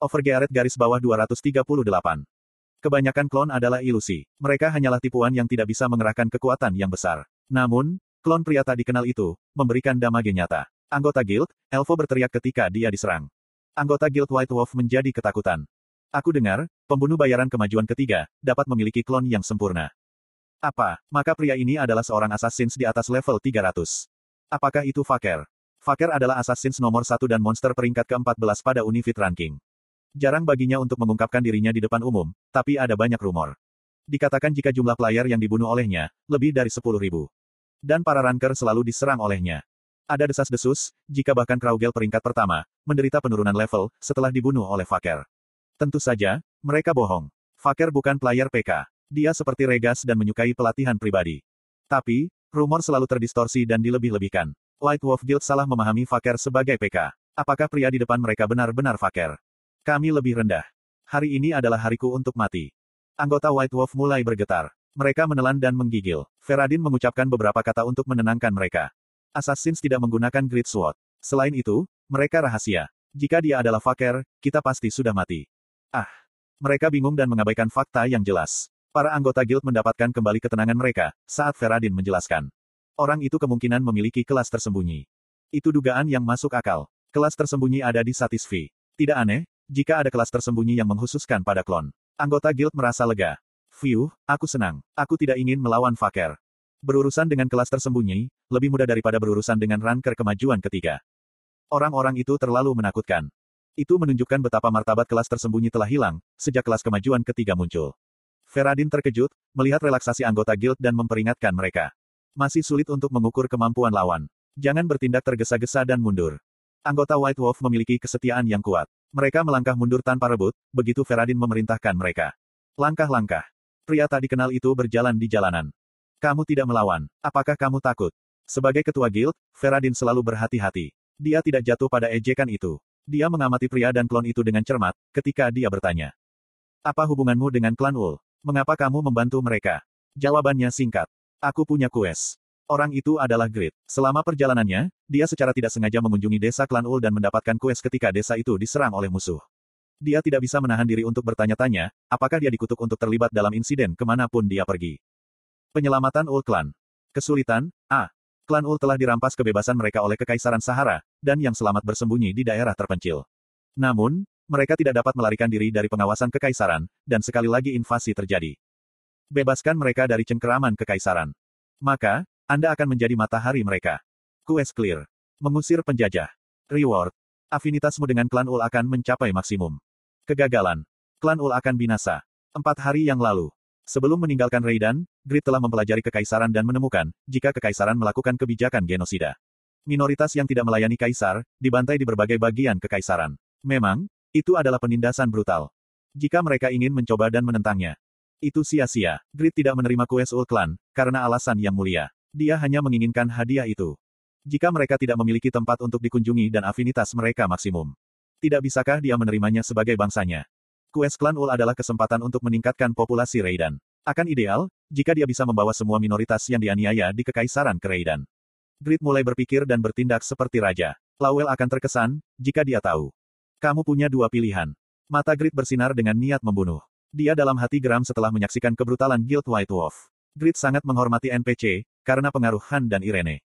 Overgearet garis bawah 238. Kebanyakan klon adalah ilusi. Mereka hanyalah tipuan yang tidak bisa mengerahkan kekuatan yang besar. Namun, klon pria tak dikenal itu, memberikan damage nyata. Anggota guild, Elvo berteriak ketika dia diserang. Anggota guild White Wolf menjadi ketakutan. Aku dengar, pembunuh bayaran kemajuan ketiga, dapat memiliki klon yang sempurna. Apa, maka pria ini adalah seorang assassins di atas level 300. Apakah itu Faker? Faker adalah assassins nomor satu dan monster peringkat ke-14 pada Unifit Ranking. Jarang baginya untuk mengungkapkan dirinya di depan umum, tapi ada banyak rumor. Dikatakan jika jumlah player yang dibunuh olehnya, lebih dari 10 ribu. Dan para ranker selalu diserang olehnya. Ada desas-desus, jika bahkan Kraugel peringkat pertama, menderita penurunan level, setelah dibunuh oleh Faker. Tentu saja, mereka bohong. Faker bukan player PK. Dia seperti Regas dan menyukai pelatihan pribadi. Tapi, rumor selalu terdistorsi dan dilebih-lebihkan. White Wolf Guild salah memahami Faker sebagai PK. Apakah pria di depan mereka benar-benar Faker? Kami lebih rendah. Hari ini adalah hariku untuk mati. Anggota White Wolf mulai bergetar. Mereka menelan dan menggigil. Feradin mengucapkan beberapa kata untuk menenangkan mereka. Assassins tidak menggunakan Great Sword. Selain itu, mereka rahasia. Jika dia adalah Faker, kita pasti sudah mati. Ah. Mereka bingung dan mengabaikan fakta yang jelas. Para anggota guild mendapatkan kembali ketenangan mereka, saat Feradin menjelaskan. Orang itu kemungkinan memiliki kelas tersembunyi. Itu dugaan yang masuk akal. Kelas tersembunyi ada di Satisfi. Tidak aneh, jika ada kelas tersembunyi yang menghususkan pada klon. Anggota guild merasa lega. View, aku senang. Aku tidak ingin melawan Faker. Berurusan dengan kelas tersembunyi, lebih mudah daripada berurusan dengan ranker kemajuan ketiga. Orang-orang itu terlalu menakutkan. Itu menunjukkan betapa martabat kelas tersembunyi telah hilang, sejak kelas kemajuan ketiga muncul. Feradin terkejut, melihat relaksasi anggota guild dan memperingatkan mereka. Masih sulit untuk mengukur kemampuan lawan. Jangan bertindak tergesa-gesa dan mundur. Anggota White Wolf memiliki kesetiaan yang kuat. Mereka melangkah mundur tanpa rebut, begitu Feradin memerintahkan mereka. Langkah-langkah. Pria tak dikenal itu berjalan di jalanan. Kamu tidak melawan. Apakah kamu takut? Sebagai ketua guild, Feradin selalu berhati-hati. Dia tidak jatuh pada ejekan itu. Dia mengamati pria dan klon itu dengan cermat, ketika dia bertanya. Apa hubunganmu dengan klan Ul? Mengapa kamu membantu mereka? Jawabannya singkat. Aku punya kues. Orang itu adalah Grid. Selama perjalanannya, dia secara tidak sengaja mengunjungi desa klan Ul dan mendapatkan kues ketika desa itu diserang oleh musuh. Dia tidak bisa menahan diri untuk bertanya-tanya, apakah dia dikutuk untuk terlibat dalam insiden ke mana pun dia pergi. Penyelamatan Ul Klan. Kesulitan, A. Klan Ul telah dirampas kebebasan mereka oleh Kekaisaran Sahara, dan yang selamat bersembunyi di daerah terpencil. Namun, mereka tidak dapat melarikan diri dari pengawasan Kekaisaran, dan sekali lagi invasi terjadi. Bebaskan mereka dari cengkeraman Kekaisaran. Maka, Anda akan menjadi matahari mereka. Quest clear. Mengusir penjajah. Reward. Afinitasmu dengan klan Ul akan mencapai maksimum. Kegagalan. Klan Ul akan binasa. Empat hari yang lalu, Sebelum meninggalkan Raidan, Grid telah mempelajari kekaisaran dan menemukan, jika kekaisaran melakukan kebijakan genosida. Minoritas yang tidak melayani kaisar, dibantai di berbagai bagian kekaisaran. Memang, itu adalah penindasan brutal. Jika mereka ingin mencoba dan menentangnya. Itu sia-sia. Grid tidak menerima kues Ul Clan, karena alasan yang mulia. Dia hanya menginginkan hadiah itu. Jika mereka tidak memiliki tempat untuk dikunjungi dan afinitas mereka maksimum. Tidak bisakah dia menerimanya sebagai bangsanya? Quest Klan Ul adalah kesempatan untuk meningkatkan populasi Raidan. Akan ideal, jika dia bisa membawa semua minoritas yang dianiaya di kekaisaran ke Raidan. Grid mulai berpikir dan bertindak seperti raja. Lawel akan terkesan, jika dia tahu. Kamu punya dua pilihan. Mata Grid bersinar dengan niat membunuh. Dia dalam hati geram setelah menyaksikan kebrutalan Guild White Wolf. Grid sangat menghormati NPC, karena pengaruh Han dan Irene.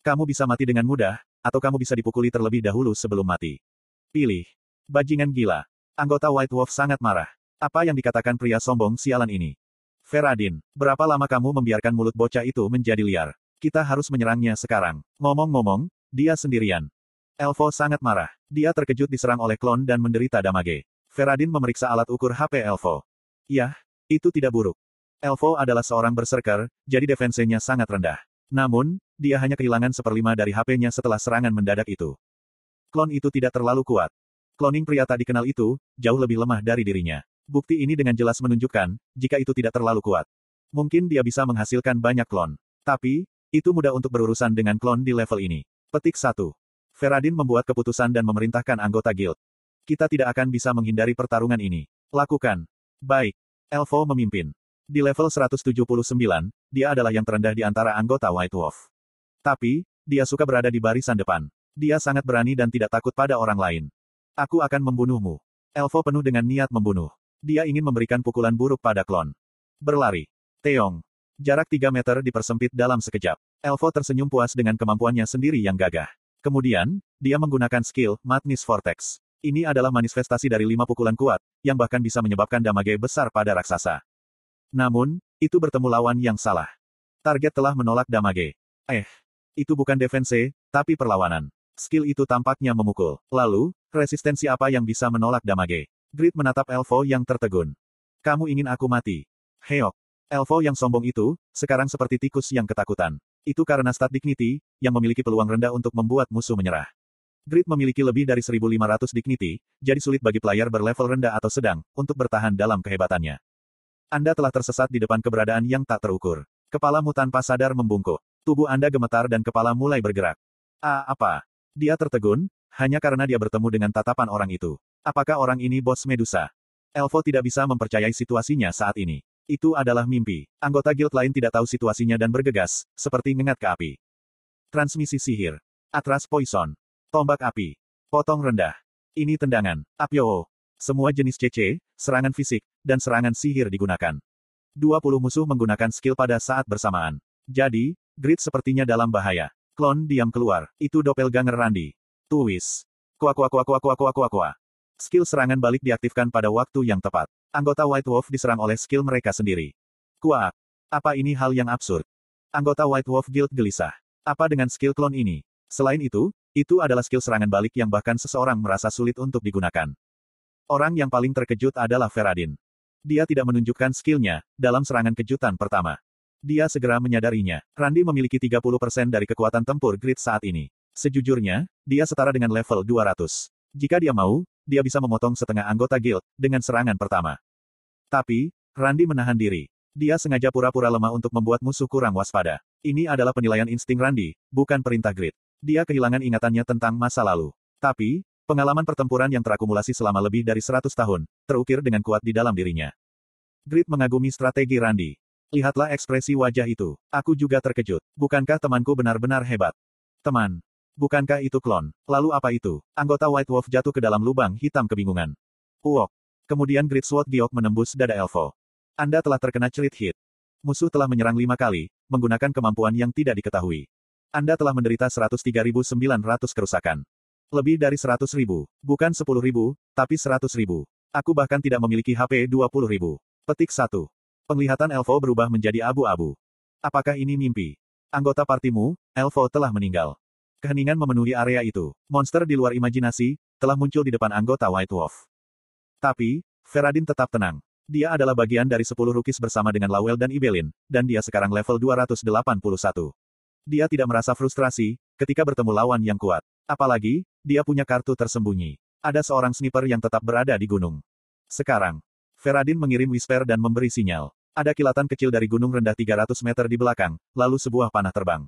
Kamu bisa mati dengan mudah, atau kamu bisa dipukuli terlebih dahulu sebelum mati. Pilih. Bajingan gila. Anggota White Wolf sangat marah. Apa yang dikatakan pria sombong sialan ini? Feradin, berapa lama kamu membiarkan mulut bocah itu menjadi liar? Kita harus menyerangnya sekarang. Ngomong-ngomong, dia sendirian. Elvo sangat marah. Dia terkejut diserang oleh klon dan menderita damage. Feradin memeriksa alat ukur HP Elvo. Yah, itu tidak buruk. Elvo adalah seorang berserker, jadi defensenya sangat rendah. Namun, dia hanya kehilangan seperlima dari HP-nya setelah serangan mendadak itu. Klon itu tidak terlalu kuat. Cloning pria tak dikenal itu, jauh lebih lemah dari dirinya. Bukti ini dengan jelas menunjukkan, jika itu tidak terlalu kuat. Mungkin dia bisa menghasilkan banyak klon. Tapi, itu mudah untuk berurusan dengan klon di level ini. Petik 1. Feradin membuat keputusan dan memerintahkan anggota guild. Kita tidak akan bisa menghindari pertarungan ini. Lakukan. Baik. Elvo memimpin. Di level 179, dia adalah yang terendah di antara anggota White Wolf. Tapi, dia suka berada di barisan depan. Dia sangat berani dan tidak takut pada orang lain. Aku akan membunuhmu. Elvo penuh dengan niat membunuh. Dia ingin memberikan pukulan buruk pada klon. Berlari. Teong. Jarak 3 meter dipersempit dalam sekejap. Elvo tersenyum puas dengan kemampuannya sendiri yang gagah. Kemudian, dia menggunakan skill, Madness Vortex. Ini adalah manifestasi dari lima pukulan kuat, yang bahkan bisa menyebabkan damage besar pada raksasa. Namun, itu bertemu lawan yang salah. Target telah menolak damage. Eh, itu bukan defense, tapi perlawanan. Skill itu tampaknya memukul. Lalu, resistensi apa yang bisa menolak damage? Grid menatap Elvo yang tertegun. Kamu ingin aku mati? Heok. Elvo yang sombong itu, sekarang seperti tikus yang ketakutan. Itu karena stat dignity, yang memiliki peluang rendah untuk membuat musuh menyerah. Grid memiliki lebih dari 1500 dignity, jadi sulit bagi player berlevel rendah atau sedang, untuk bertahan dalam kehebatannya. Anda telah tersesat di depan keberadaan yang tak terukur. Kepalamu tanpa sadar membungkuk. Tubuh Anda gemetar dan kepala mulai bergerak. Ah, apa? Dia tertegun, hanya karena dia bertemu dengan tatapan orang itu. Apakah orang ini bos Medusa? Elvo tidak bisa mempercayai situasinya saat ini. Itu adalah mimpi. Anggota guild lain tidak tahu situasinya dan bergegas, seperti ngengat ke api. Transmisi sihir. Atras poison. Tombak api. Potong rendah. Ini tendangan. Apyo. Semua jenis CC, serangan fisik, dan serangan sihir digunakan. 20 musuh menggunakan skill pada saat bersamaan. Jadi, Grid sepertinya dalam bahaya. Klon diam keluar. Itu doppelganger Randy. Tuwis. Kuak kuak kuak kuak kuak kuak kuak kuak. Skill serangan balik diaktifkan pada waktu yang tepat. Anggota White Wolf diserang oleh skill mereka sendiri. Kuak. Apa ini hal yang absurd? Anggota White Wolf Guild gelisah. Apa dengan skill klon ini? Selain itu, itu adalah skill serangan balik yang bahkan seseorang merasa sulit untuk digunakan. Orang yang paling terkejut adalah Feradin. Dia tidak menunjukkan skillnya, dalam serangan kejutan pertama. Dia segera menyadarinya. Randy memiliki 30% dari kekuatan tempur grid saat ini. Sejujurnya, dia setara dengan level 200. Jika dia mau, dia bisa memotong setengah anggota guild, dengan serangan pertama. Tapi, Randy menahan diri. Dia sengaja pura-pura lemah untuk membuat musuh kurang waspada. Ini adalah penilaian insting Randy, bukan perintah grid. Dia kehilangan ingatannya tentang masa lalu. Tapi, pengalaman pertempuran yang terakumulasi selama lebih dari 100 tahun, terukir dengan kuat di dalam dirinya. Grid mengagumi strategi Randy. Lihatlah ekspresi wajah itu. Aku juga terkejut. Bukankah temanku benar-benar hebat? Teman, Bukankah itu klon? Lalu apa itu? Anggota White Wolf jatuh ke dalam lubang hitam kebingungan. Uok. Kemudian Great Sword Giok menembus dada Elvo. Anda telah terkena cerit hit. Musuh telah menyerang lima kali, menggunakan kemampuan yang tidak diketahui. Anda telah menderita 103.900 kerusakan. Lebih dari 100.000. Bukan 10.000, tapi 100.000. Aku bahkan tidak memiliki HP 20.000. Petik 1. Penglihatan Elvo berubah menjadi abu-abu. Apakah ini mimpi? Anggota partimu, Elvo telah meninggal. Keheningan memenuhi area itu. Monster di luar imajinasi, telah muncul di depan anggota White Wolf. Tapi, Feradin tetap tenang. Dia adalah bagian dari 10 rukis bersama dengan Lawel dan Ibelin, dan dia sekarang level 281. Dia tidak merasa frustrasi, ketika bertemu lawan yang kuat. Apalagi, dia punya kartu tersembunyi. Ada seorang sniper yang tetap berada di gunung. Sekarang, Feradin mengirim whisper dan memberi sinyal. Ada kilatan kecil dari gunung rendah 300 meter di belakang, lalu sebuah panah terbang.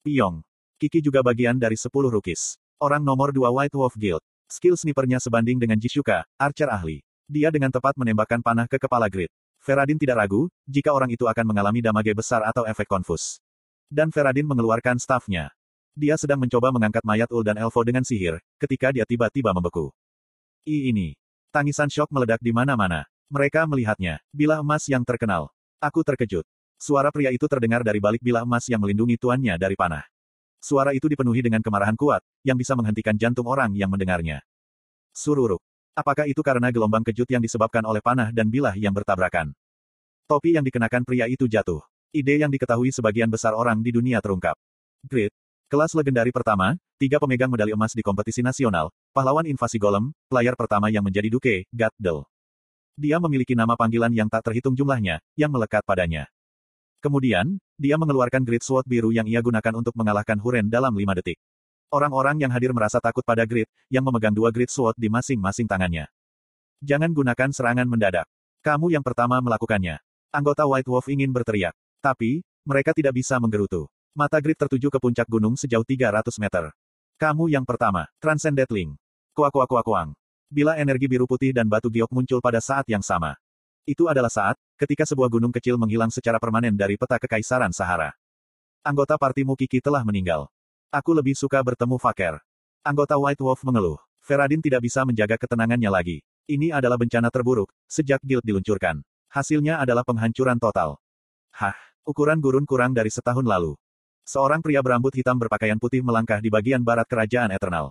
Piong. Kiki juga bagian dari 10 rukis. Orang nomor 2 White Wolf Guild. Skill snipernya sebanding dengan Jishuka, archer ahli. Dia dengan tepat menembakkan panah ke kepala Grid. Feradin tidak ragu, jika orang itu akan mengalami damage besar atau efek konfus. Dan Feradin mengeluarkan staffnya. Dia sedang mencoba mengangkat mayat Ul dan Elvo dengan sihir, ketika dia tiba-tiba membeku. I ini. Tangisan shock meledak di mana-mana. Mereka melihatnya. Bila emas yang terkenal. Aku terkejut. Suara pria itu terdengar dari balik bila emas yang melindungi tuannya dari panah. Suara itu dipenuhi dengan kemarahan kuat, yang bisa menghentikan jantung orang yang mendengarnya. Sururuk. Apakah itu karena gelombang kejut yang disebabkan oleh panah dan bilah yang bertabrakan? Topi yang dikenakan pria itu jatuh. Ide yang diketahui sebagian besar orang di dunia terungkap. Grid. Kelas legendari pertama, tiga pemegang medali emas di kompetisi nasional, pahlawan invasi golem, player pertama yang menjadi Duke, Gaddel. Dia memiliki nama panggilan yang tak terhitung jumlahnya, yang melekat padanya. Kemudian, dia mengeluarkan Great Sword biru yang ia gunakan untuk mengalahkan Huren dalam lima detik. Orang-orang yang hadir merasa takut pada Grid, yang memegang dua Great Sword di masing-masing tangannya. Jangan gunakan serangan mendadak. Kamu yang pertama melakukannya. Anggota White Wolf ingin berteriak. Tapi, mereka tidak bisa menggerutu. Mata Grid tertuju ke puncak gunung sejauh 300 meter. Kamu yang pertama, Transcendent Link. Kuak kuak kuak kuang. Bila energi biru putih dan batu giok muncul pada saat yang sama. Itu adalah saat, ketika sebuah gunung kecil menghilang secara permanen dari peta kekaisaran Sahara. Anggota partimu Kiki telah meninggal. Aku lebih suka bertemu Faker. Anggota White Wolf mengeluh. Feradin tidak bisa menjaga ketenangannya lagi. Ini adalah bencana terburuk, sejak guild diluncurkan. Hasilnya adalah penghancuran total. Hah, ukuran gurun kurang dari setahun lalu. Seorang pria berambut hitam berpakaian putih melangkah di bagian barat kerajaan Eternal.